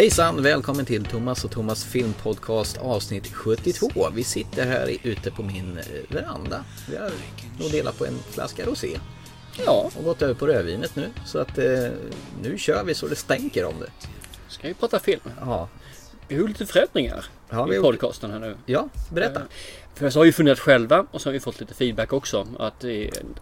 Hejsan! Välkommen till Thomas och Thomas filmpodcast avsnitt 72. Vi sitter här ute på min eh, veranda. Vi har nog delat på en flaska rosé. Ja, Och gått över på rödvinet nu. Så att eh, nu kör vi så det stänker om det. ska vi prata film. Ja, Vi har lite förändringar Ja, vi i podcasten här nu. ja berätta. Eh, För så har vi funderat själva och så har vi fått lite feedback också. Att eh,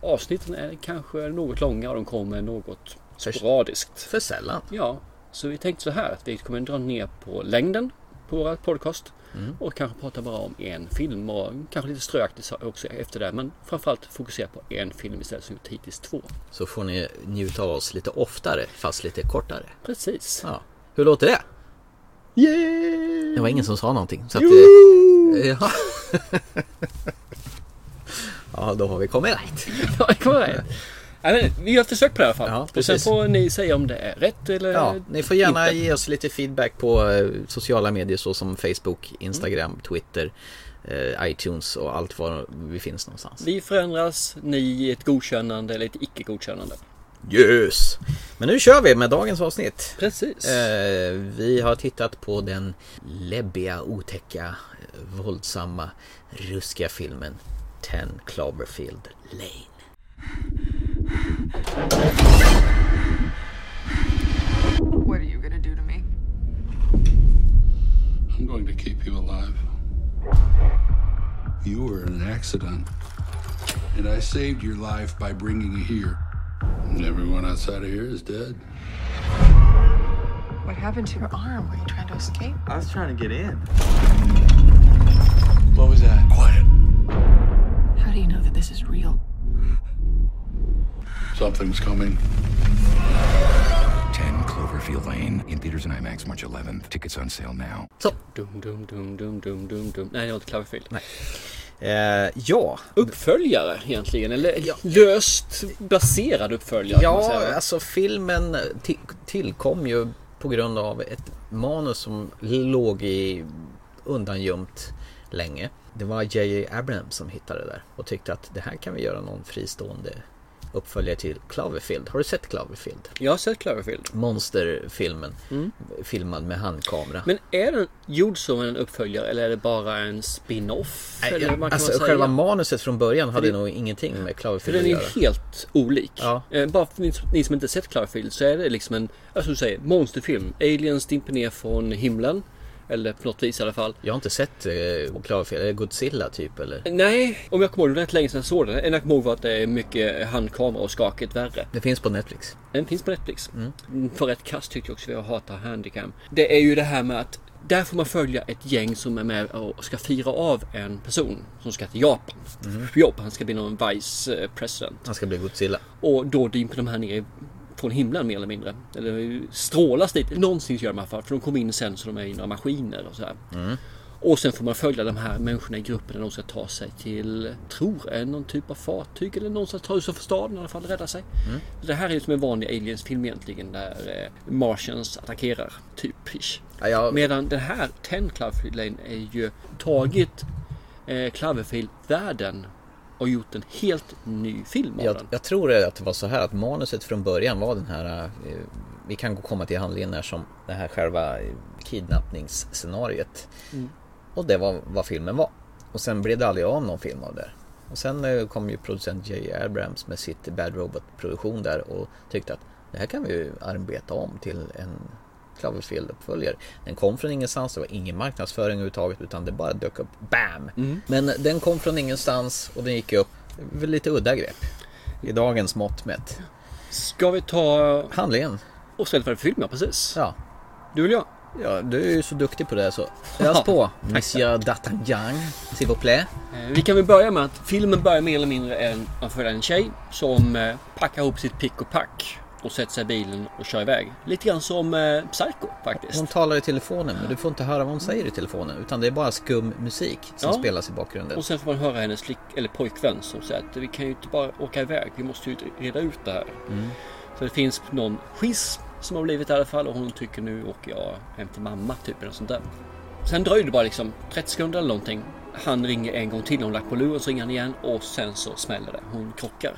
avsnitten är kanske något långa och de kommer något sporadiskt. För sällan. Ja, så vi tänkte så här att vi kommer dra ner på längden på våra podcast. Mm. Och kanske prata bara om en film och kanske lite ströaktigt också efter det. Men framförallt fokusera på en film istället som gjort hittills två. Så får ni njuta av oss lite oftare fast lite kortare. Precis. Ja. Hur låter det? Yay! Det var ingen som sa någonting. Så att, eh, ja. ja, då har vi kommit rätt. Ja, det kommer jag men vi har ett försök på det i alla fall. Ja, och sen får ni säga om det är rätt eller Ja, ni får gärna inte. ge oss lite feedback på eh, sociala medier såsom Facebook, Instagram, Twitter, eh, iTunes och allt var vi finns någonstans. Vi förändras, ni ett godkännande eller ett icke godkännande. Yes! Men nu kör vi med dagens avsnitt. Precis. Eh, vi har tittat på den läbbiga, otäcka, våldsamma, ruskiga filmen 10 Cloverfield Lane. What are you gonna do to me? I'm going to keep you alive. You were in an accident, and I saved your life by bringing you here. And everyone outside of here is dead. What happened to your arm? Were you trying to escape? I was trying to get in. What was that? Quiet. How do you know that this is real? Something's coming. 10 Cloverfield Lane in theaters and IMAX March 11th. Tickets on sale now. Så, Dum, dum, dum, dum, dum, dum, dum. Nej, det var inte Cloverfield. eh, ja. Uppföljare egentligen, eller löst baserad uppföljare. Ja, alltså filmen ti- tillkom ju på grund av ett manus som låg i undangömt länge. Det var J.J. Abrams som hittade det där och tyckte att det här kan vi göra någon fristående uppföljare till Cloverfield. Har du sett Cloverfield? Jag har sett Cloverfield. Monsterfilmen filmad med handkamera. Men är den gjord som en uppföljare eller är det bara en spin-off? Nej, eller kan alltså man säga? själva manuset från början hade det- nog ingenting med Cloverfield den att är göra. ju helt olik. Ja. Eh, bara för ni, ni som inte sett Cloverfield så är det liksom en, alltså du säger, monsterfilm. Aliens dimper ner från himlen. Eller på något vis i alla fall. Jag har inte sett eh, eller Godzilla typ eller? Nej, om jag kommer ihåg, det rätt länge sedan jag såg den. En jag kommer ihåg var att det är mycket handkamera och skakigt värre. Det finns på Netflix. Den finns på Netflix. Mm. För ett kast tyckte jag också, jag hatar handicam. Det är ju det här med att där får man följa ett gäng som är med och ska fira av en person som ska till Japan. Jobb, han ska bli någon vice eh, president. Han ska bli Godzilla. Och då dimper de här ner från himlen mer eller mindre. Eller strålas dit. Någonsin gör de i alla fall. För de kommer in sen så de är i några maskiner och så här. Och sen får man följa de här människorna i gruppen när de ska ta sig till, tror jag, någon typ av fartyg eller någonstans ta sig för staden i alla fall, rädda sig. Det här är ju som en vanlig aliens-film egentligen där eh, Martians attackerar, typ. Ja, jag, Medan den här 10 Cloverfield Lane är ju tagit eh, Cloverfield-världen och gjort en helt ny film av Jag, den. jag tror att det var så här att manuset från början var den här eh, Vi kan komma till handlingen när som det här själva eh, kidnappningsscenariet Mm. Och det var vad filmen var Och sen blev det aldrig av någon film av det Och sen eh, kom ju producent J. Abrams med sitt Bad Robot produktion där och tyckte att det här kan vi ju arbeta om till en Cloverfield-uppföljare. Den kom från ingenstans, det var ingen marknadsföring överhuvudtaget utan det bara dök upp BAM! Mm. Men den kom från ingenstans och den gick upp. Lite udda grepp. I dagens mått mätt. Ska vi ta Handlingen. och ställa för film, ja precis. Ja. Du vill jag? ja, du är ju så duktig på det så. Ös på. Monsieur D'Artagnan, s'il vous plaît. Eh, Vi kan väl börja med att filmen börjar mer eller mindre en, följer en tjej som eh, packar ihop sitt pick och pack och sätter sig i bilen och kör iväg. Lite grann som eh, Psycho faktiskt. Hon talar i telefonen men du får inte höra vad hon säger i telefonen utan det är bara skum musik som Ja. spelas i bakgrunden. Och sen får man höra hennes flick, eller pojkvän som säger att vi kan ju inte bara åka iväg, vi måste ju reda ut det här. Så det finns någon schism som har blivit i alla fall och hon tycker nu åker jag hem till mamma, typ eller sånt där. Sen dröjer det bara liksom 30 sekunder eller någonting. Han ringer en gång till, hon lagt på luren så ringer han igen och sen så smäller det. Hon krockar.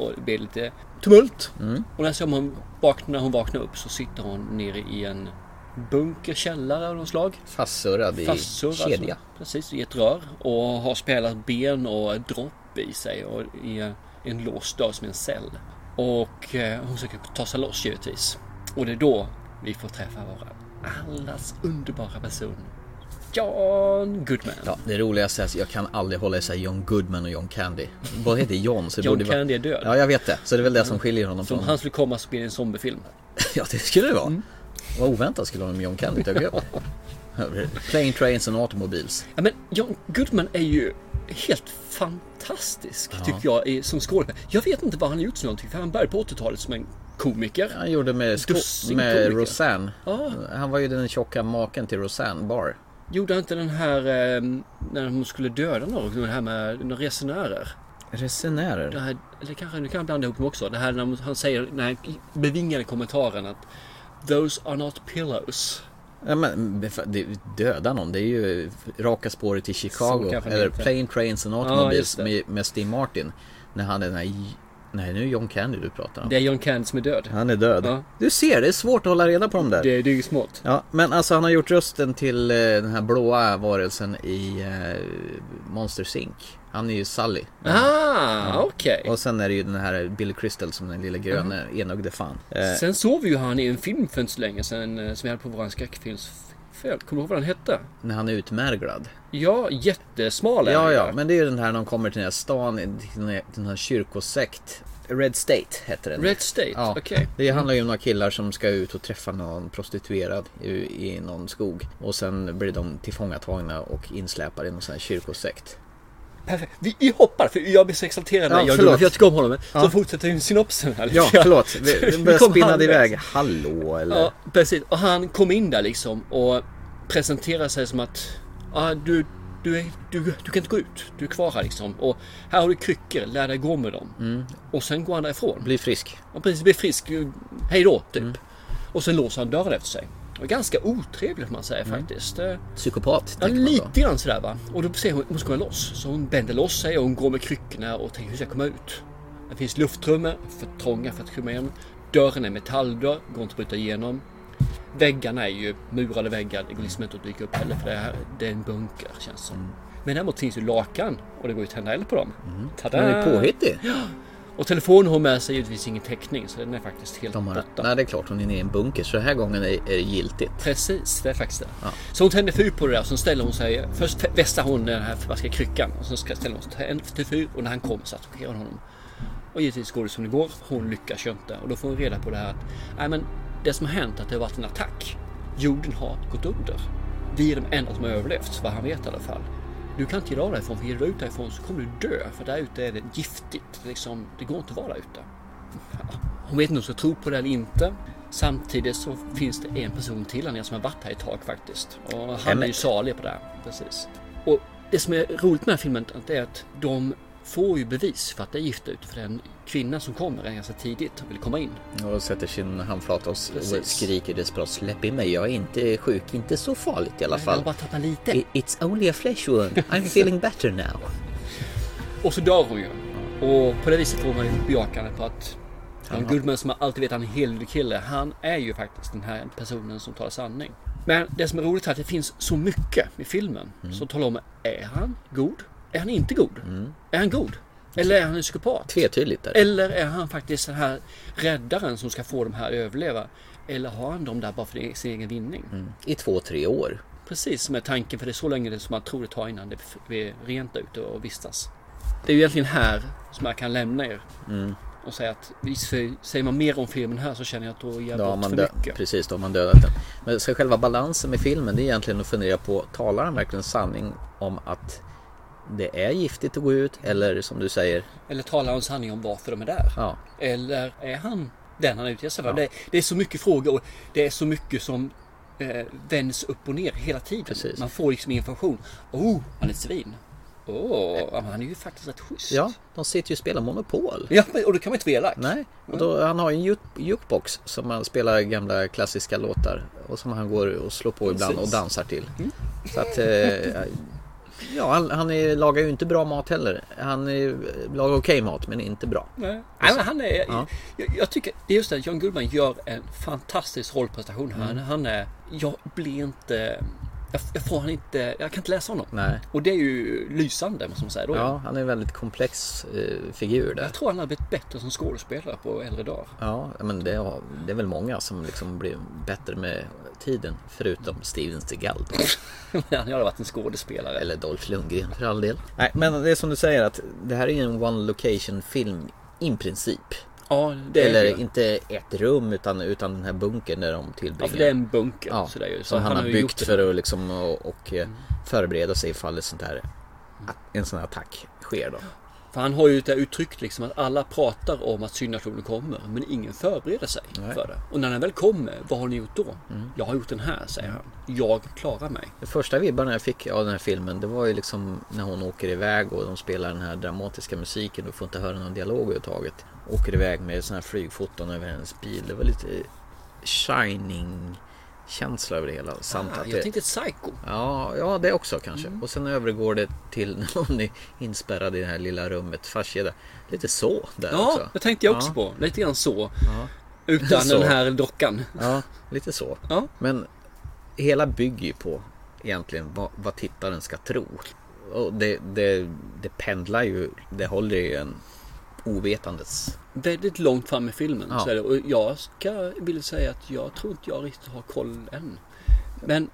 Och det blir lite tumult. Mm. Och när, som hon vaknar, när hon vaknar upp så sitter hon nere i en bunker, källare av något slag. Fastsurrad i Fastsurrad, kedja. Alltså, precis, i ett rör. Och har spelat ben och dropp i sig och i en låst dörr som en cell. Och eh, hon försöker ta sig loss givetvis. Och det är då vi får träffa våra allas underbara person. John Goodman. Ja, det roligaste är att jag kan aldrig hålla isär John Goodman och John Candy. Vad heter John? Så John borde vara- Candy är död. Ja, jag vet det. Så det är väl det som skiljer honom Så om från... han skulle komma så blir det en zombiefilm. Ja, det skulle det vara. Mm. Vad oväntat skulle honom John Candy dyka upp. Plane, Trains and Automobiles. Ja, men John Goodman är ju helt fantastisk tycker jag som skådespelare. Jag vet inte vad han har gjort för någonting för han började på 80-talet som en komiker. Han gjorde med, med komiker. Roseanne. Ja. Han var ju den tjocka maken till Roseanne Barr. Gjorde han inte den här eh, när hon skulle döda någon, det här med några resenärer? Det Resenärer. här, eller kanske, nu kan jag blanda ihop dem också. Det här när han säger den här bevingade kommentaren att Those are not pillows. Ja, men det- döda någon, det är ju raka spåret till Chicago. Eller. Plane, Trains and Ja, Automobiles det. med, med Steve Martin. När han är den här... Nej, nu är John Candy du pratar om. Det är John Candy som är död. Han är död. Ja. Du ser, det är svårt att hålla reda på dem där. Det, är ju smått. Ja, men alltså han har gjort rösten till eh, den här blåa varelsen i eh, Monster Inc. Han är ju Sully. Ah, okej. Och sen är det ju den här Billy Crystal som den lilla gröna enögde fan. Eh, Sen såg vi ju han i en film för inte så länge sedan som vi hade på våran skräckfilmsfält. Kommer du ihåg vad den hette? när han är utmärglad. Ja, jättesmal är Ja, ja, men det är ju den här när de kommer till den här stan, till den här, kyrkosekt. Red State heter den. Red State, Ja, okej. det handlar ju om några killar som ska ut och träffa någon prostituerad i, i någon skog. Och sen blir de tillfångatagna och insläpade i någon sån här kyrkosekt. Perfekt. Vi, vi hoppar, för jag blir så exalterad Ja, när jag förlåt. för jag tycker om honom. Ja. Så fortsätter synopsen här Ja, förlåt. Vi, vi börjar spinna iväg. Hallå eller? Ja, precis. Och han kom in där liksom och presenterar sig som att ah, du, du, är, du, du kan inte gå ut. Du är kvar här liksom. Och här har du kryckor, lär dig gå med dem. Mm. Och sen går han därifrån. Bli frisk. Och precis blir frisk. Hej då, typ. Mm. Och sen låser han dörren efter sig. Och ganska otrevligt man säga Mm. faktiskt. Eh, Psykopat. Ja, då. lite grann sådär va. Och då ser hon, hon ska gå loss. Så hon bänder loss sig och hon går med kryckorna och tänker hur ska jag komma ut? Det finns lufttrummor för trånga för att komma igenom. Dörren är metalldörr, går inte att bryta igenom. Väggarna är ju murade väggar, det går liksom inte att dyka upp heller för det, här, det är en bunker känns som. Mm. Men däremot finns ju lakan och det går ju att tända eld på dem. Tada! Den är påhittig. Och telefonen har med sig givetvis ingen täckning så den är faktiskt helt De har, borta. nej det är klart, hon är inne i en bunker så den här gången är, är det giltigt. Precis, det är faktiskt det. Så hon tänder fyr på det där, så ställer hon sig, först vässar hon den här förbaskade kryckan och sen ställer hon sig en till fyr och när han kommer så attackerar hon honom. Och givetvis går det som det går, hon lyckas ju inte och då får hon reda på det här att nej men det som har hänt att det har varit en attack. Jorden har gått under. Vi är de enda som har överlevt, vad han vet i alla fall. Du kan inte av därifrån, för ger du ut därifrån så kommer du dö. För där ute är det giftigt. Liksom, det går inte att vara där ute. Hon vet inte om hon ska tro på det eller inte. Samtidigt så finns det en person till nere som har varit här ett tag faktiskt. Och han är ju salig på det här. Precis. Och det som är roligt med den här filmen är att de får ju bevis för att det är gift ute. För det är en kvinna som kommer ganska tidigt och vill komma in. Och sätter sin handflata och, Precis. skriker desperat släpp in mig, jag är inte sjuk, inte så farligt i alla Jag har fall. bara tappat lite. It's only a flesh wound, I'm feeling better now. Och så dör hon ju. Och på det viset får man ju bejakande på att John Goodman som alltid vet han är en helig kille. Han är ju faktiskt den här personen som talar sanning. Men det som är roligt är att det finns så mycket i filmen som talar om är han god? Är han inte god? Är han god? Eller är han en psykopat? Tvetydigt där. Eller är han faktiskt den här räddaren som ska få de här att överleva? Eller har han dem där bara för sin egen vinning? I två, tre år. Precis som är tanken, för det är så länge det som man tror det tar innan det blir rent ute och vistas. Det är ju egentligen här som jag kan lämna er. Och säga att säger man mer om filmen här så känner jag att då ger jag bort man för dö- mycket. Precis, då har man dödat den. Men så själva balansen med filmen det är egentligen att fundera på, talar han verkligen sanning om att det är giftigt att gå ut eller som du säger, Eller talar han sanning om varför de är där? ja, Eller är han den han utger sig för? Det, det är så mycket frågor och det är så mycket som eh, vänds upp och ner hela tiden. Precis. Man får liksom information. Oh, han är ett svin. Ja, men han är ju faktiskt rätt schysst. ja, de sitter ju och spelar Monopol. Ja, och då kan man inte vara elak. Nej, och då, han har ju en juk- jukebox som man spelar gamla klassiska låtar och som han går och slår på ibland och Precis. dansar till. Så att, eh, Ja, han, han är, lagar ju inte bra mat heller. Han är, lagar okej mat men inte bra. Nej, Nej men han är, Ja. jag, jag tycker det är just det, John Goodman gör en fantastisk rollprestation här. Mm. Han är, jag blir inte, jag, jag får han inte, jag kan inte läsa honom. Nej. Och det är ju lysande måste man säga. Då. Ja, han är en väldigt komplex eh, figur där. Jag tror han har blivit bättre som skådespelare på äldre dagar. Ja, men det, har, det är väl många som liksom blir bättre med tiden. Förutom Steven Seagal. han har varit en skådespelare. Eller Dolph Lundgren för all del. Nej, men det är som du säger att det här är en one location film i princip. Ja, det är Eller det. inte ett rum utan, utan den här bunkern där de tillbringar. Ja, för det är en bunker. Ja, så det är ju. Så som han, har byggt för att liksom och, och eh, förbereda sig ifall ett sånt här, en sån här attack sker då. För han har ju det uttryckt liksom att alla pratar om att syndaktionen kommer men ingen förbereder sig Nej. för det. Och när den väl kommer, vad har ni gjort då? Mm. Jag har gjort den här, säger han. Jag klarar mig. Det första vibbarna jag fick av den här filmen det var ju liksom när hon åker iväg och de spelar den här dramatiska musiken och får inte höra någon dialog överhuvudtaget. Åker iväg med såna här flygfoton över hennes bil. Det var lite shining känsla över det hela. Samt Ah, att jag det, tänkte Psycho. Ja, ja, det också kanske. Mm. Och sen övergår det till när hon är inspärrad i det här lilla rummet fastkedjad. Lite så där Ja, också. det tänkte jag också Ja. på. Lite grann så. Ja. Utan Så. den här dockan. Ja, lite så. Ja. Men hela bygger ju på egentligen vad, vad tittaren ska tro. Och det, det, det pendlar ju, det håller ju en ovetandes. Väldigt långt fram i filmen. Ja. Så är det. Och jag ska vilja säga att jag tror inte jag riktigt har koll än. Men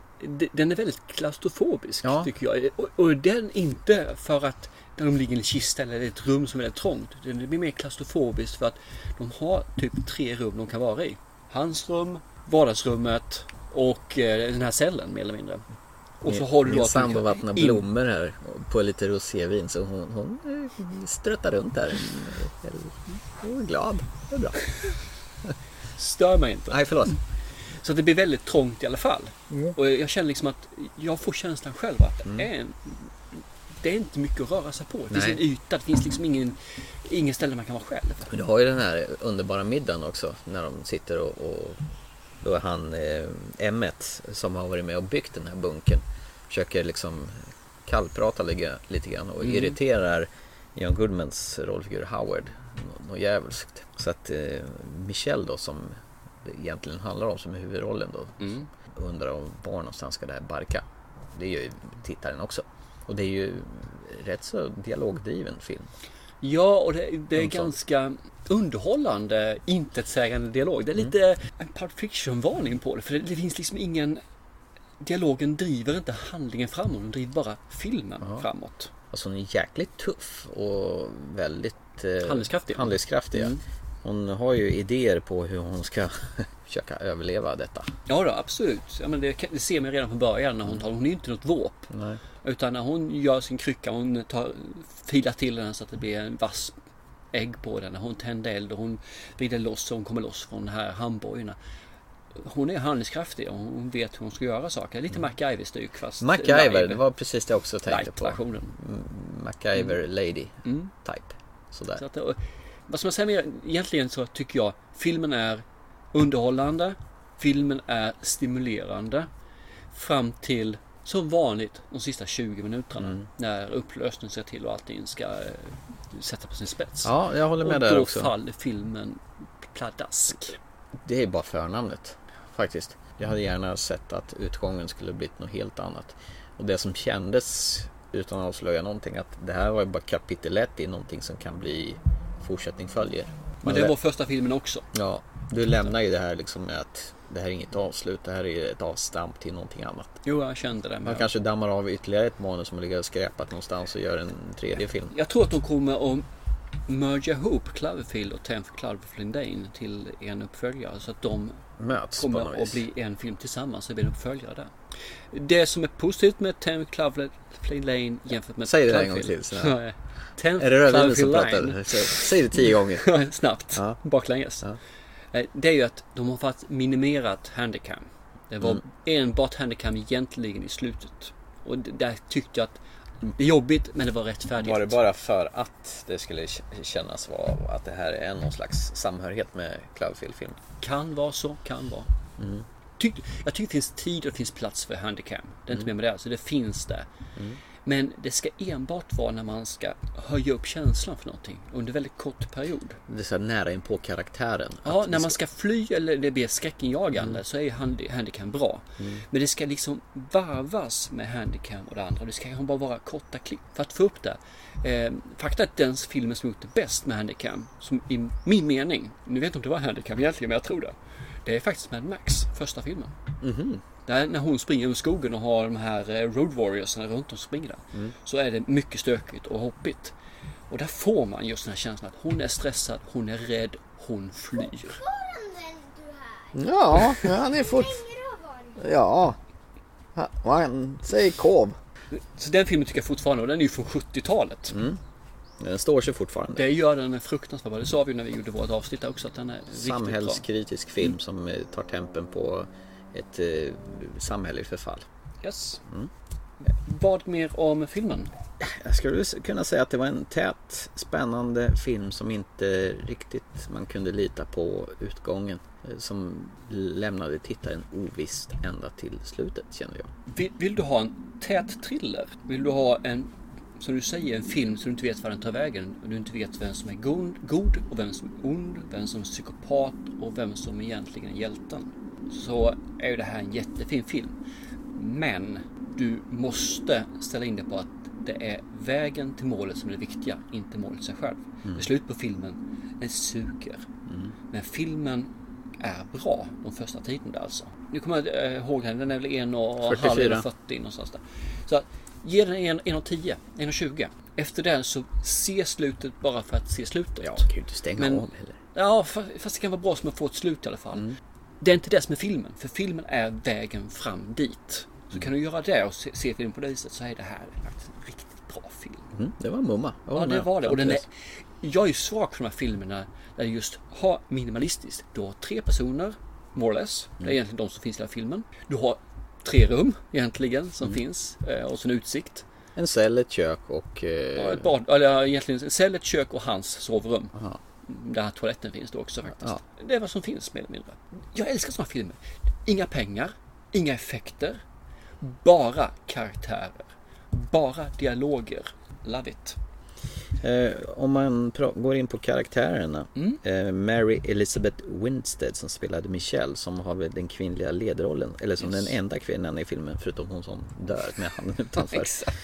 den är väldigt klaustrofobisk Ja. tycker jag. Och, och den inte för att de ligger i en kista eller i ett rum som är trångt. Den blir mer klaustrofobisk för att de har typ tre rum de kan vara i. Hans rum, vardagsrummet och eh, den här cellen mer eller mindre. Och så har du Min sambo vattnar blommor här på lite rosévin så hon, hon eh, struttar runt där. Hon är glad. Det är bra. Stör mig inte. Nej, förlåt. Så det blir väldigt trångt i alla fall. Mm. Och jag känner liksom att jag får känslan själv att det, är en, det är inte mycket att röra sig på. Det finns Nej. en yta, det finns liksom ingen, ingen ställe man kan vara själv. Men du har ju den här underbara middagen också när de sitter och, och då han eh, Emmet som har varit med och byggt den här bunkern försöker liksom kallprata lite, lite grann och Mm. irriterar John Goodmans rollfigur Howard nå- något djävulskt. Så att eh, Michelle då som det egentligen handlar om som är huvudrollen då Mm. undrar om var någonstans ska det här barka. Det gör ju tittaren också. Och det är ju rätt så dialogdriven film. Ja, och det, det är Ungefär. ganska underhållande, intetsägande dialog. Det är Mm. lite en Pulp Fiction-varning på det. För det, det finns liksom ingen... Dialogen driver inte handlingen framåt, den driver bara filmen Ja. framåt. Alltså hon är jäkligt tuff och väldigt eh, Handlingskraftig. handlingskraftig. Mm. Hon har ju idéer på hur hon ska försöka överleva detta. Ja, då, absolut. Ja, men det, det ser man redan från början när hon tar... Hon är ju inte något våp. Nej. Utan när hon gör sin krycka, hon tar, filar till den så att det blir en vass ägg på den. Hon tänder eld och hon vrider loss och hon kommer loss från de här handbojorna. Hon är handlingskraftig och hon vet hur hon ska göra saker. Lite MacGyver-styck fast MacGyver, live. det var precis det jag också tänkte på. Mm, MacGyver Lady Mm. type. Sådär. Så att, vad ska man säga mer? Egentligen så tycker jag filmen är underhållande. Filmen är stimulerande. Fram till som vanligt de sista 20 minuterna. Mm. När upplösningen ser till och allting ska eh, sätta på sin spets. Ja, jag håller med och där då också. faller filmen pladask. Det är bara förnamnet faktiskt. Jag hade gärna sett att utgången skulle blivit något helt annat. Och det som kändes, utan att avslöja någonting, att det här var ju bara kapitel ett i någonting som kan bli fortsättning följer. Men Man det lä- var första filmen också. Ja, du lämnar ju det här liksom med att det här är inget avslut, det här är ett avstamp till någonting annat. Jo, jag kände det. Man Men kanske dammar av ytterligare ett manus som ligger skräpat någonstans och gör en tredje film. Jag tror att de kommer att merga ihop Cloverfield och Tenth Cloverfield Lane till en uppföljare. Så att de Möts på kommer något att bli en film tillsammans. Det blir en uppföljare där. Det som är positivt med Tenth Cloverfield Lane jämfört med Säg det en gång till. Tenth Är det rödvinet som pratar? Säg- det tio gånger. Snabbt. Ja. Baklänges. Ja. Eh, Det är ju att de har fått minimerat handicam. Det var Mm. enbart handicam egentligen i slutet. Och där tyckte jag att det är jobbigt men det var rättfärdigt. Var det bara för att det skulle kännas vara att det här är någon slags samhörighet med Cloverfield-film? Kan vara så, kan vara. Mm. Tyck, jag tycker det finns tid och det finns plats för handicam. Det är inte mer med det. Så det finns där. Men det ska enbart vara när man ska höja upp känslan för någonting under väldigt kort period. Det är så nära in på karaktären. Ja, när man ska fly eller det blir skräckinjagande så är handi- handicam bra. Men det ska liksom varvas med handicam och det andra. Det ska kanske bara vara korta klipp för att få upp det. Eh, fakta är att den filmen som gjort det bäst med handicam, som i min mening, nu vet jag inte om det var handicam egentligen, men jag tror det. Det är faktiskt Mad Max, första filmen. Där, när hon springer över skogen och har de här eh, Road Warriorsarna runt om springer där. Så är det mycket stökigt och hoppigt. Och där får man just den här känslan att hon är stressad, hon är rädd, hon flyr. Ja, han är fort... Ja. Ha- Han säger kov. Så den filmen tycker jag fortfarande, och den är ju från 70-talet. Den står sig fortfarande. Det gör den fruktansvärt bra. Det sa vi ju när vi gjorde vårt avsnitt också att den är riktigt bra. Samhällskritisk film som eh, tar tempen på ett eh, samhälleligt förfall. Yes. Vad mer om filmen? Jag skulle kunna säga att det var en tät, spännande film som inte riktigt man kunde lita på utgången. eh, Som lämnade tittaren ovisst ända till slutet kände jag. Vill, vill du ha en tät thriller? Vill du ha en, som du säger, en film som du inte vet var den tar vägen? Du inte vet vem som är god, god och vem som är ond, vem som är psykopat och vem som egentligen är hjälten. Så är ju det här en jättefin film. Men du måste ställa in dig på att det är vägen till målet som är det viktiga, inte målet sig själv. Är slut på filmen, den suger. Men filmen är bra de första tiden där alltså. Nu kommer jag eh, ihåg den, den är väl en och halv 44. eller 40 någonstans där. Så ge den en, en och 10, en och 20. Efter den så se slutet bara för att se slutet. Ja, kan ju inte stänga Men- av heller. Ja, fa- fast det kan vara bra som att få ett slut i alla fall. Det är inte det som är filmen, för filmen är vägen fram dit. Så kan du göra det och se, se filmen på det viset så är det här faktiskt en riktigt bra film. Mm, det var mumma. Ja, det var det. Och den är, jag är svag för de här filmerna där det just har minimalistiskt. Du har tre personer, more or less. Det är egentligen de som finns i den här filmen. Du har tre rum egentligen som finns eh, och så en utsikt. En cell, ett kök och... Eh, Ja, ett bad, eller egentligen en cell, ett kök och hans sovrum. Aha. Där toaletten finns då också faktiskt. Ja. Det är vad som finns mer eller mindre. Jag älskar sådana filmer. Inga pengar, inga effekter, bara karaktärer, bara dialoger. Love it. Eh, om man går in på karaktärerna. Mm. Eh, Mary Elizabeth Winstead som spelade Michelle som har väl den kvinnliga ledrollen. Eller som Yes. den enda kvinnan i filmen förutom hon som dör med handen utanför. Exakt.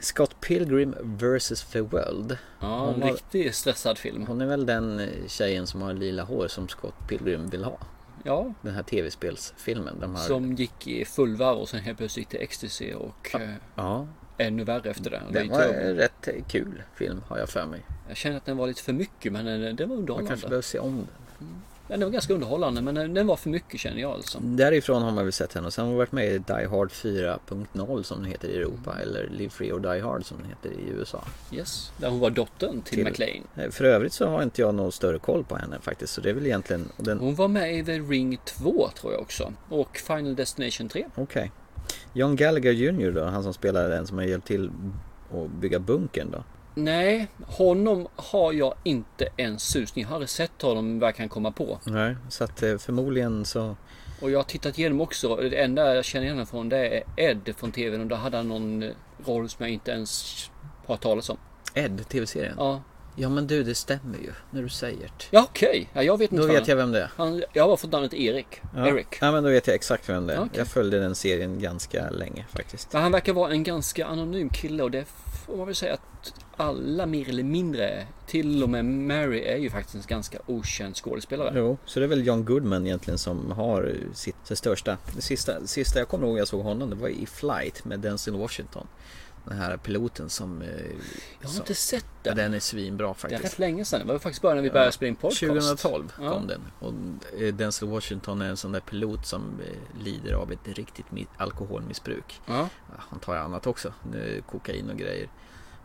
Scott Pilgrim vs. The World. Ja, Hon en var- riktigt stressad film. Hon är väl den eh, tjejen som har lila hår som Scott Pilgrim vill ha. Ja, Den här tv-spelsfilmen. De har... som gick i full varv och sen helt plötsligt till ecstasy och eh, Ja, ännu värre efter det. den Det var en rätt kul film har jag för mig. Jag känner att den var lite för mycket men den, var Man underhållande. kanske behöver se om den. Ja, den var ganska underhållande men den, var för mycket känner jag alltså. Därifrån har man väl sett henne och sen har hon varit med i Die Hard 4.0 som den heter i Europa Mm. eller Live Free or Die Hard som den heter i USA. Yes, där hon var dottern till, Till- McLean. Eh, För övrigt så har inte jag någon större koll på henne faktiskt så det är väl egentligen den... Hon var med i The Ring 2 tror jag också. Och Final Destination 3. Okej. John Gallagher Jr då, han som spelar den som har hjälpt till att bygga bunkern då. Nej, honom har jag inte en susning. Jag har aldrig sett honom vad jag kan komma på. Nej, så att eh, förmodligen så... Och jag har tittat igenom också. Det enda jag känner igen honom från det är Ed från TVn. Och då hade han någon eh, roll som jag inte ens har talat om. Ed, tv-serien. Ja. Ja, men du, det stämmer ju när du säger det. ja okej. Ja, jag vet inte Då vet jag vem det är. Han, jag har bara fått namnet Erik. Ja. Eric. Ja, men då vet jag exakt vem det är. Okej. Jag följde den serien ganska länge faktiskt. Men han verkar vara en ganska anonym kille och det får man väl säga att alla mer eller mindre, till och med Mary är ju faktiskt en ganska okänd skådespelare. Jo, så det är väl John Goodman egentligen som har sitt, sitt största. Det sista, sista jag kommer ihåg jag såg honom det var i Flight med Denzel Washington. Den här piloten som... eh, Jag har som inte sett ja, den. den är svinbra Det är faktiskt. rätt länge sedan. Det var faktiskt bara när vi började spela in podcast. 2012 Ja. kom den. Och eh, Denzel Washington är en sån där pilot som eh, lider av ett riktigt mi- alkoholmissbruk. Ja. Ja, Han tar annat också, eh, kokain och grejer.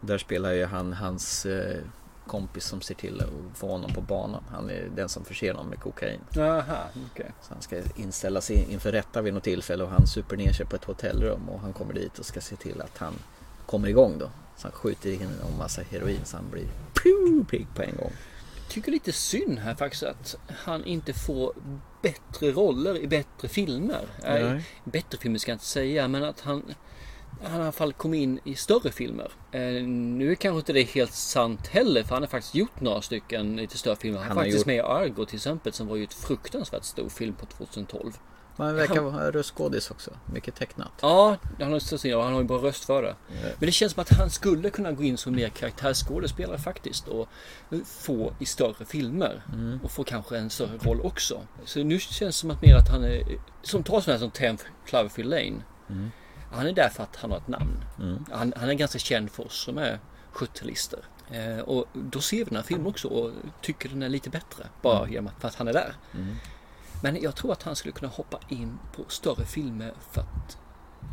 Där spelar ju han hans eh, kompis som ser till att få honom på banan. Han är den som förser honom med kokain. Jaha, okej. Så han ska inställa sig inför rätta vid något tillfälle och han super ner sig på ett hotellrum och han kommer dit och ska se till att han kommer igång då. Så han skjuter in en massa heroin så han blir pigg på en gång. Tycker lite synd här faktiskt att han inte får bättre roller i bättre filmer. Nej. Bättre filmer ska jag inte säga, men att han han i alla fall kom in i större filmer. Eh, nu är kanske inte det helt sant heller för han har faktiskt gjort några stycken lite större filmer. Han, Han har faktiskt gjort- med i Argo till exempel som var ju ett fruktansvärt stor film på 2012. Man verkar vara röstskådis också. Mycket tecknat. Ja, han har, och han har ju bra röst för det. Men det känns som att han skulle kunna gå in som mer karaktärsskådespelare faktiskt och få i större filmer och få kanske en större roll också. Så nu känns det som att mer att han är, som tar sådana här som 10 Cloverfield Lane. Han är där för att han har ett namn. Han, han är ganska känd för oss som är 70-talister. Eh, och då ser vi den här filmen också och tycker den är lite bättre. Bara genom att, för att han är där. Men jag tror att han skulle kunna hoppa in på större filmer för att,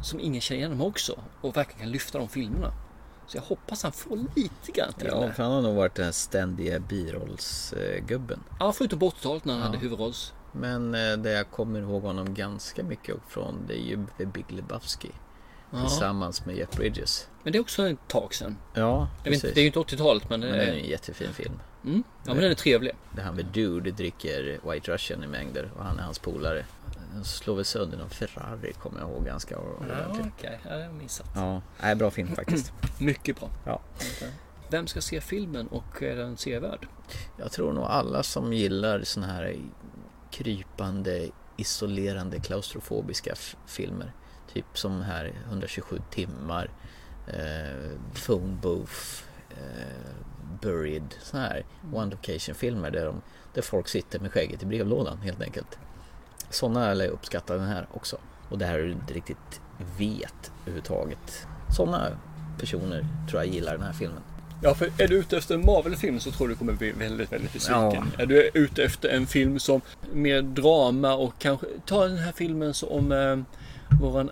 som ingen känner igen honom också och verkligen kan lyfta de filmerna. Så jag hoppas han får lite grann till Ja, för han har nog varit den ständiga birollsgubben. Ja, förutom på 80-talet när han hade huvudrolls. Men eh, det jag kommer ihåg honom ganska mycket från det är ju The Big Lebowski. Tillsammans med Jeff Bridges. Men det är också ett tag sedan. Ja, Jag vet, precis. det är ju inte 80-talet men det Men det är är... en jättefin film. Mm, ja men den är trevlig. Där han med Dude dricker White Russian i mängder och han är hans polare. Han slår väl sönder någon Ferrari kommer jag ihåg ganska Ja, ordentligt. okej. Ja, det har jag missat. Ja, nej, bra film faktiskt. Mycket bra. Ja. Vem ska se filmen och är den sevärd? Jag tror nog alla som gillar såna här krypande, isolerande, klaustrofobiska filmer. Typ som här 127 timmar, eh, Phone Booth, eh, Buried. Såna här One Location filmer där, de, där folk sitter med skägget i brevlådan helt enkelt. Sådana lär jag uppskatta den här också. Och det här är du inte riktigt vet överhuvudtaget. Sådana personer tror jag gillar den här filmen. Ja, för är du ute efter en Marvel-film så tror du kommer bli väldigt, väldigt besviken. Är du ute efter en film som mer drama och kanske ta den här filmen som eh, våran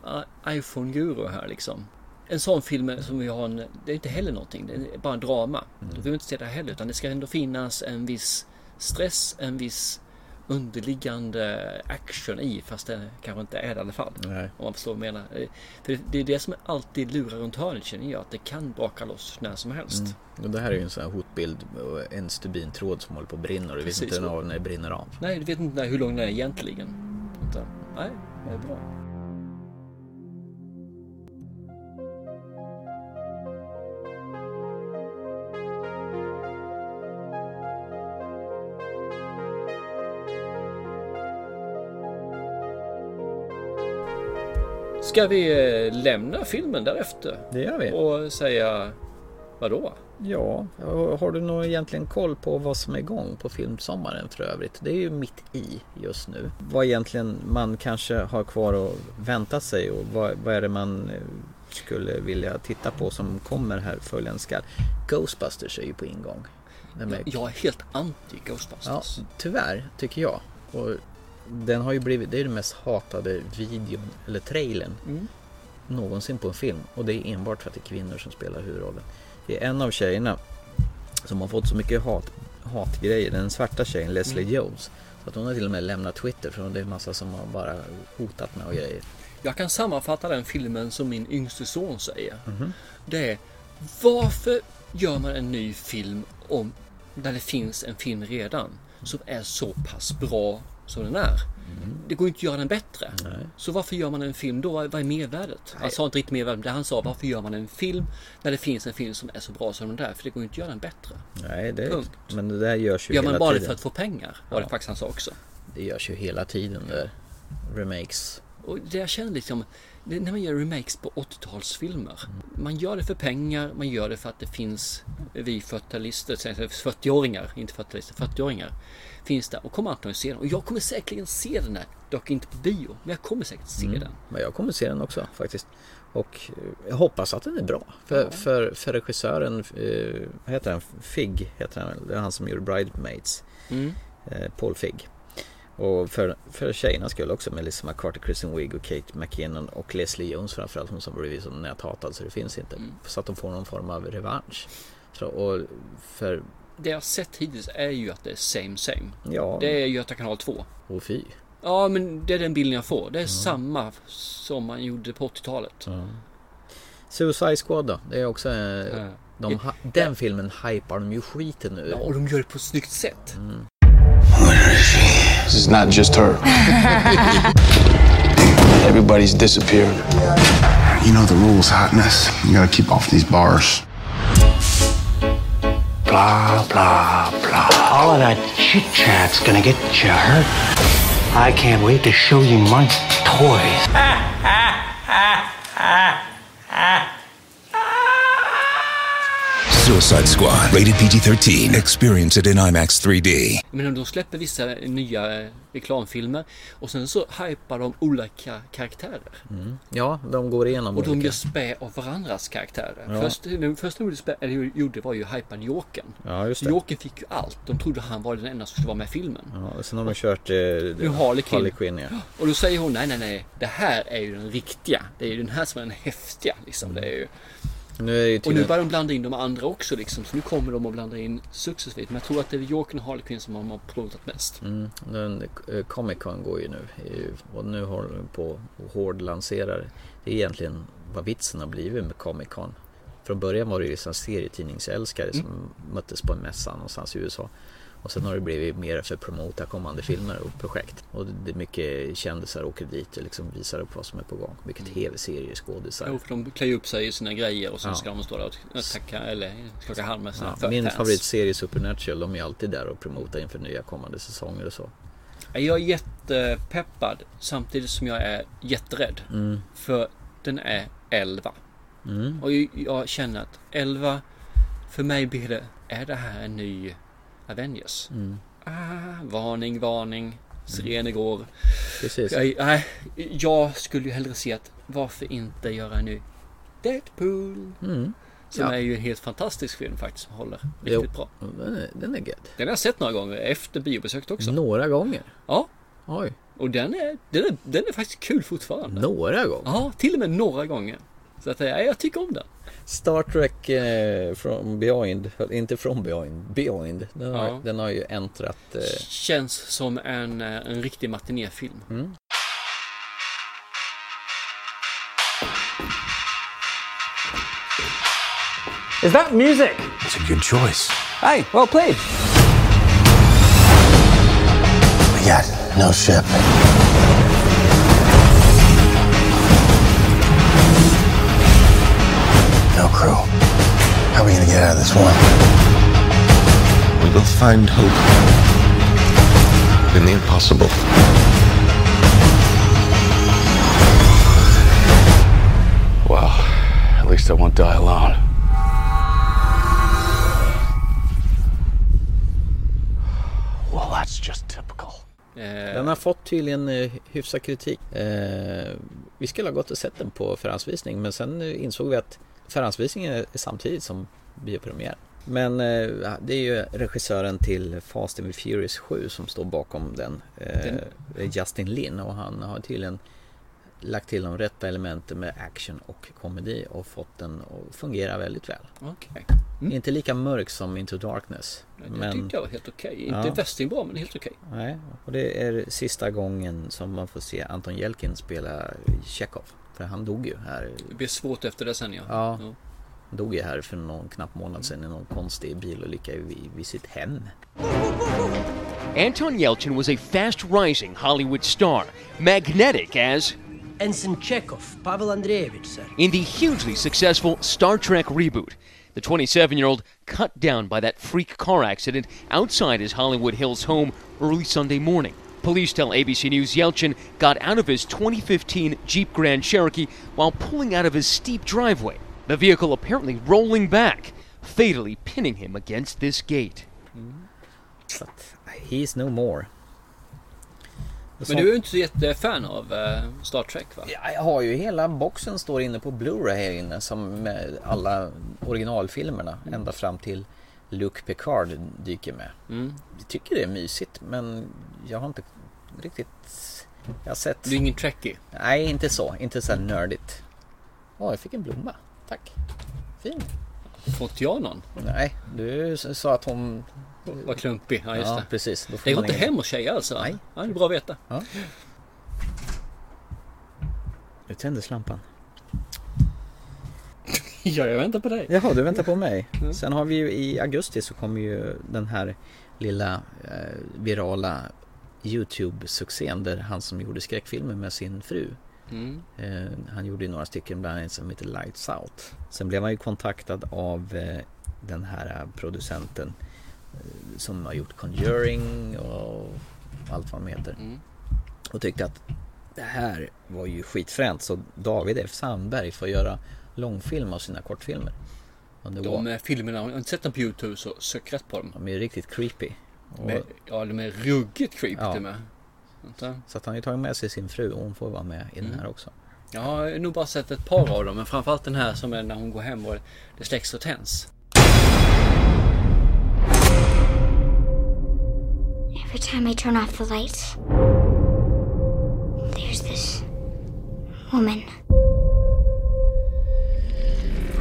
iPhone-guru här liksom. En sån film som vi har en, det är inte heller någonting, det är bara drama. Då vill vi inte se det heller utan det ska ändå finnas en viss stress, en viss underliggande action i fast det kanske inte är det i alla fall. Nej. Om man förstår vad jag menar. Eh, För det- är det som alltid lurar runt hörnet känner jag. Att det kan braka loss när som helst. Och det här är ju en sån här hotbild och en stubintråd som håller på att brinna och du vet Precis. inte när det brinner av. Nej, du vet inte hur lång den är egentligen. Utan, nej, det är bra. Ska vi eh, lämna filmen därefter? Det gör vi. Och säga vadå? Ja, har du nog egentligen koll på vad som är igång på filmsommaren för övrigt? Det är ju mitt i just nu. Vad egentligen man kanske har kvar och vänta sig och vad, vad är det man eh, skulle vilja titta på som kommer här följande skall. Ghostbusters är ju på ingång. Med- Jag är helt anti Ghostbusters. Ja, tyvärr tycker jag. Och den har ju blivit, det är den mest hatade videon, eller trailern, Mm. någonsin på en film. Och det är enbart för att det är kvinnor som spelar huvudrollen. Det är en av tjejerna som har fått så mycket hat, hatgrejer, den svarta tjejen Leslie Mm. Jones. Så att hon har till och med lämnat Twitter för det är massa som har bara hotat med och grejer. Jag kan sammanfatta den filmen som min yngste son säger. Mhm. Det är varför gör man en ny film om när det finns en film redan som är så pass bra som den är. Det går ju inte att göra den bättre. Nej. Så varför gör man en film då? Vad är mervärdet? Han sa inte riktigt mervärdet, det han sa varför gör man en film när det finns en film som är så bra som den där? För det går inte att göra den bättre. Nej, det, Punkt. men det där görs ju Gör hela man bara det tiden. för att få pengar? Var det Ja. faktiskt han sa också. Det görs ju hela tiden där. Remakes. Och det jag känner liksom, det, när man gör remakes på 80-talsfilmer. Man gör det för pengar, man gör det för att det finns vi 40-talister, 40-åringar, inte 40-talister, 40-åringar. Finns där och kommer antagligen se den. Och jag kommer säkerligen se den här, dock inte på bio, men jag kommer säkert se den. Men jag kommer se den också faktiskt. Och eh, jag hoppas att den är bra. För, för, för regissören, eh, vad heter han? Figg heter han? Det är han som gjorde Bridesmaids. Mm. Eh, Paul Figg. Och för, för tjejernas skull också. Melissa McCarthy, Kristen Wiig och Kate McKinnon och Leslie Jones framförallt. Hon som blivit så näthatad så det finns inte. Mm. Så att de får någon form av revansch. Så, och för, Det jag sett hittills är ju att det är same same. ja, Det är Göta kanal 2. och fy. Ja, men det är den bilden jag får. Det är samma som man gjorde på 80-talet. Suicide Squad då? Det är också... Eh, de, den filmen hypar de ju skiten ur. Ja, och de gör det på ett snyggt sätt. This is not just her. Everybody's disappeared. You know the rules, hotness. You gotta keep off these bars. Blah, blah, blah. All of that chit chat's gonna get you hurt. I can't wait to show you my toys. Suicide Squad. Rated PG 13. Experience it in IMAX 3D. Men de släpper vissa nya eh, reklamfilmer och sen så hypar de olika karaktärer. Ja, de går igenom Och de olika. gör spä av varandras karaktärer. Ja. Först, det första de gjorde, spä, eller gjorde var ju hypa Jokern. Ja, just det. Jokern fick ju allt. De trodde han var den enda som skulle vara med i filmen. Ja, och sen har de kört eh, Nu Harley Quinn. Harley Quinn ja. Och då säger hon nej, nej, nej. Det här är ju den riktiga. Det är ju den här som är den häftiga. Liksom. Det är ju... Nu Och nu börjar de blanda in de andra också liksom. Så nu kommer de att blanda in successivt. Men jag tror att det är Jokern och Harley Quinn som de har promotat mest. Mm, den, Comic Con går ju nu och nu håller de på och hårdlanserar. Det är egentligen vad vitsen har blivit med Comic Con. Från början var det ju liksom serietidningsälskare som möttes på en mässa någonstans i USA. Och sen har det blivit mer för att promota kommande filmer och projekt. Och det är mycket kändisar åker dit och liksom visar upp vad som är på gång. Mycket tv-serier, skådisar. Jo, för de klär upp sig i sina grejer och sen Ja. ska de stå där och tacka eller skaka hand med sina Ja, min favoritserie Supernatural, de är alltid där och promotar inför nya kommande säsonger och så. Jag är jättepeppad samtidigt som jag är jätterädd. Mm. För den är 11. Mm. Och jag- jag känner att 11, för mig blir det, är det här en ny Avengers? Mm. Ah, varning, varning. Sirener går. Precis. Jag, nej, jag skulle ju hellre se att varför inte göra en ny Deadpool? Mm. Som Ja. är ju en helt fantastisk film faktiskt. Som håller Jo. riktigt bra. Den är, den är gött. Den har jag sett några gånger efter biobesöket också. Några gånger. Ja, Oj, och den är, den är, den är faktiskt kul fortfarande. några gånger. Ja, till och med några gånger. Så att, ja, jag tycker om den. Star Trek eh, from Beyond, inte from Beyond, Beyond. Den har, Ja. den har ju äntrat. Eh, Känns som en, eh, en riktig matinéfilm. Mm. Is that music? It's a good choice. Hey, well played. We got no ship. Crew. How are we gonna get out of this one? We will find hope in the impossible. Well, at least I won't die alone. Well, that's just typical. Eh, den har fått tydligen eh, hyfsad kritik. Eh, vi skulle ha gått och sett den på förhandsvisning men sen insåg vi att förhandsvisningen är samtidigt som biopremiär. Men eh, det är ju regissören till Fast and Furious 7 som står bakom den. Eh, Den- Justin Lin och han har tydligen lagt till de rätta elementen med action och komedi och fått den att fungera väldigt väl. Okej. Inte lika mörk som Into Darkness. Det Men, tyckte jag var helt okej. Inte Ja. västernbra men helt okej. nej, och det är sista gången som man får se Anton Jelkin spela Chekhov. För han dog ju här. Det blir svårt efter det sen ja. Ja. Han dog ju här för någon knapp månad sedan i någon konstig bilolycka vid, vid sitt hem. Anton Yelchin was a fast rising Hollywood star, magnetic as Ensign Chekhov, Pavel Andreevich, sir. in the hugely successful Star Trek reboot. The 27 year old cut down by that freak car accident outside his Hollywood Hills home early Sunday morning. Police tell ABC News Yelchin got out of his 2015 Jeep Grand Cherokee while pulling out of his steep driveway, the vehicle apparently rolling back, fatally pinning him against this gate. Att, he's no more. Men du är ju inte så jättefan av eh, Star Trek va? Ja, jag har ju hela boxen står inne på Blu-ray här inne som med alla originalfilmerna ända fram till Luke Picard dyker med. Mm. Jag tycker det är mysigt men jag har inte riktigt... Jag har sett... Du är ingen Trekkie? Nej, inte så. Inte så här nördigt. Åh, jag fick en blomma. Tack. Fin. Inte jag någon? Nej, du sa att hon... Var klumpig, ja just Ja, det. precis. Då får Det går inte ingen- hem hos tjejer alltså? Nej. Ja, det är bra att veta. Ja. Nu tändes lampan. Ja, jag väntar på dig. Jaha, du väntar på mig. Sen har vi ju i augusti så kommer ju den här lilla eh, virala YouTube-succén där han som gjorde skräckfilmer med sin fru Mm. Eh, han gjorde ju några stycken, bland annat som heter Lights Out. Sen blev han ju kontaktad av eh, den här eh, producenten eh, som har gjort Conjuring och allt vad de heter. Mm. Och tyckte att det här var ju skitfränt så David F Sandberg får göra långfilm av sina kortfilmer. Och det De var, filmerna, har jag inte sett dem på Youtube så sök rätt på dem. de är ju riktigt creepy. Med, ja, de är ruggigt creepy Ja. med. Så att han har ju tagit med sig sin fru och hon får vara med i den Mm. här också. Jag har nog bara sett ett par av dem, men framförallt den här som är när hon går hem och det släcks och tänds. Every time I turn off the lights, there's this woman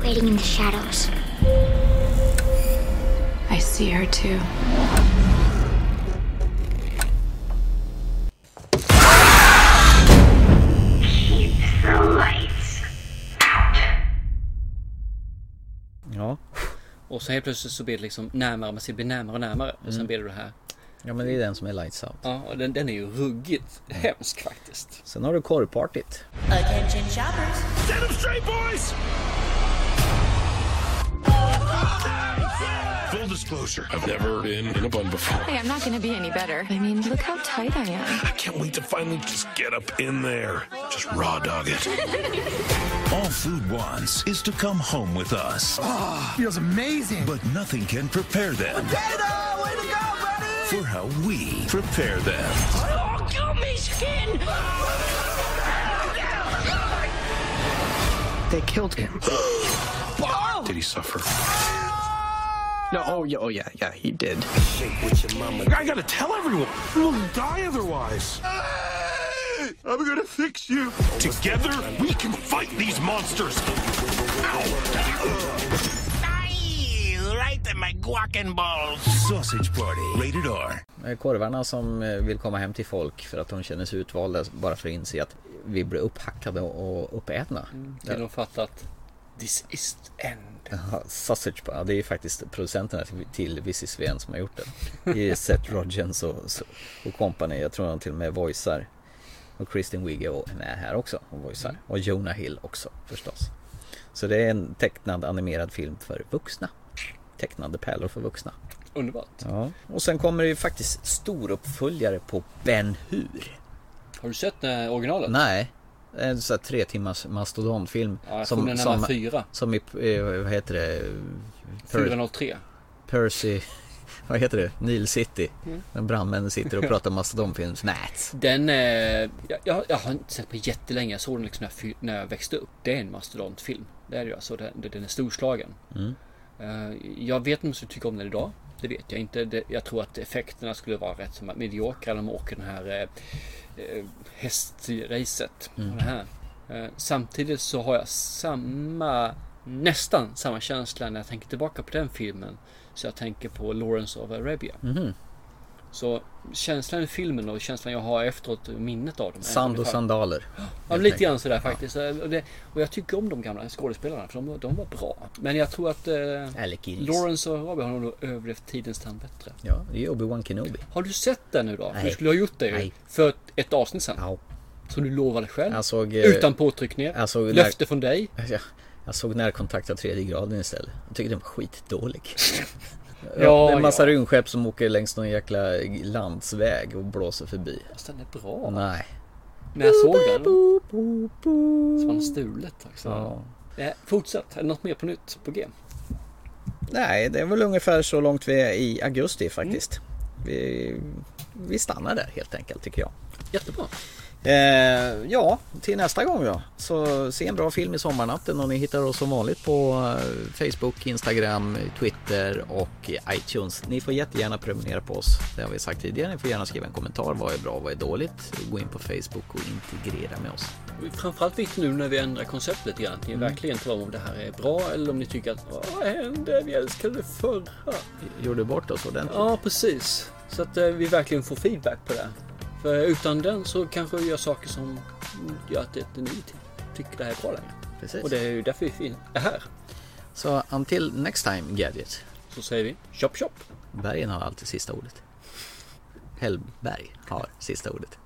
waiting in the shadows. I see her too. Och så helt plötsligt så blir det liksom närmare, man ser det blir närmare och närmare. Och sen Mm. blir det det här. ja, men det är den som är Lights Out. Ja, och den, den är ju ruggigt hemsk faktiskt. Sen har du korvpartyt. Attention shoppers. Set them straight, boys! Full I've never been in a bun before. Hey, I'm not gonna be any better. I mean, look how tight I am. I can't wait to finally just get up in there. Just raw dog it. All food wants is to come home with us. Ah, feels amazing. But nothing can prepare them Potato! Way to go, buddy! for how we prepare them. Oh, kill me, skin! They killed him. Did he suffer? Oh. No, oh yeah, oh yeah, yeah, he did. I gotta tell everyone. We'll die otherwise. I'm gonna fix you. Together, we can fight these monsters. Right in my guacamole balls. Sausage party. Rated R. Eh, Korvarna som eh, vill komma hem till folk för att de känner sig utvalda bara för att inse att vi blir upphackade och uppätna. Till de fattar att this is the end. Ja, Sausage, ja, det är faktiskt producenterna till- till Visit Sven som har gjort den. Det är Seth Rogens och, och company. Jag tror han till och med voicear. Och Kristen Wiig är med här också och voicear. Och Jonah Hill också förstås. Så det är en tecknad animerad film för vuxna. Tecknade pärlor för vuxna. Underbart. Ja. Och sen kommer det ju faktiskt stor uppföljare på Ben Hur. Har du sett eh, originalet? Nej. En sån här tre timmars mastodontfilm. Ja, är nummer fyra. Som i, eh, vad heter det? Per- 403. Percy, vad heter det? Nile City. Mm. När brandmännen sitter och pratar mastodontfilm. Nät. Den, eh, jag, jag, har inte sett på jättelänge. Jag såg den liksom när, jag när jag växte upp. Det är en mastodontfilm. Det är det ju alltså. Den, den är storslagen. Mm. Eh, jag vet inte om jag tycka om den idag. Det vet jag inte. Jag tror att effekterna skulle vara rätt som mediokra de åker den här eh, hästracet. Mm. Det här. Eh, samtidigt så har jag samma, nästan samma känsla när jag tänker tillbaka på den filmen. Så jag tänker på Lawrence of Arabia. Mhm. Så känslan i filmen och känslan jag har efteråt, minnet av dem. Sand och sandaler. Ja, lite grann sådär faktiskt. Och, det, och jag tycker om de gamla skådespelarna för de, de var bra. Men jag tror att eh. Lawrence och Robbie har nog överlevt tidens tand bättre. Ja, det är Obi-Wan Kenobi. Har du sett den nu då? Nej. du skulle ha gjort det ju. Nej. För ett, ett avsnitt sedan. Ja. Som du lovade själv. Såg, eh, Utan påtryckningar. såg Löfte från dig. Jag, jag såg närkontakt av tredje graden istället. Jag tycker den var skitdålig. Ja, ja, det är en massa ja. rymdskepp som åker längs någon jäkla landsväg och blåser förbi. Fast den är bra. Nej. När jag såg den. Så var den stulet också. Ja. Eh, fortsätt. Är det något mer på nytt på G? Nej, det är väl ungefär så långt vi är i augusti faktiskt. Mm. Vi, vi stannar där helt enkelt tycker jag. Jättebra. Eh, ja, till nästa gång då. Så se en bra film i sommarnatten och ni hittar oss som vanligt på eh, Facebook, Instagram, Twitter och iTunes. Ni får jättegärna prenumerera på oss. Det har vi sagt tidigare. Ni får gärna skriva en kommentar. Vad är bra, vad är dåligt? Gå in på Facebook och integrera med oss. Framförallt viktigt nu när vi ändrar konceptet lite grann. Att ni Mm. verkligen talar om om det här är bra eller om ni tycker att vad hände? Vi älskade det förra. Gjorde bort oss ordentligt. Ja, precis. Så att eh, vi verkligen får feedback på det. För utan den så kanske vi gör saker som gör att inte ni ty- tycker det här är bra längre. Precis. Och det är ju därför vi är här. Så until next time Gadget. Så säger vi chop chop. Bergen har alltid sista ordet. Hellberg har sista ordet.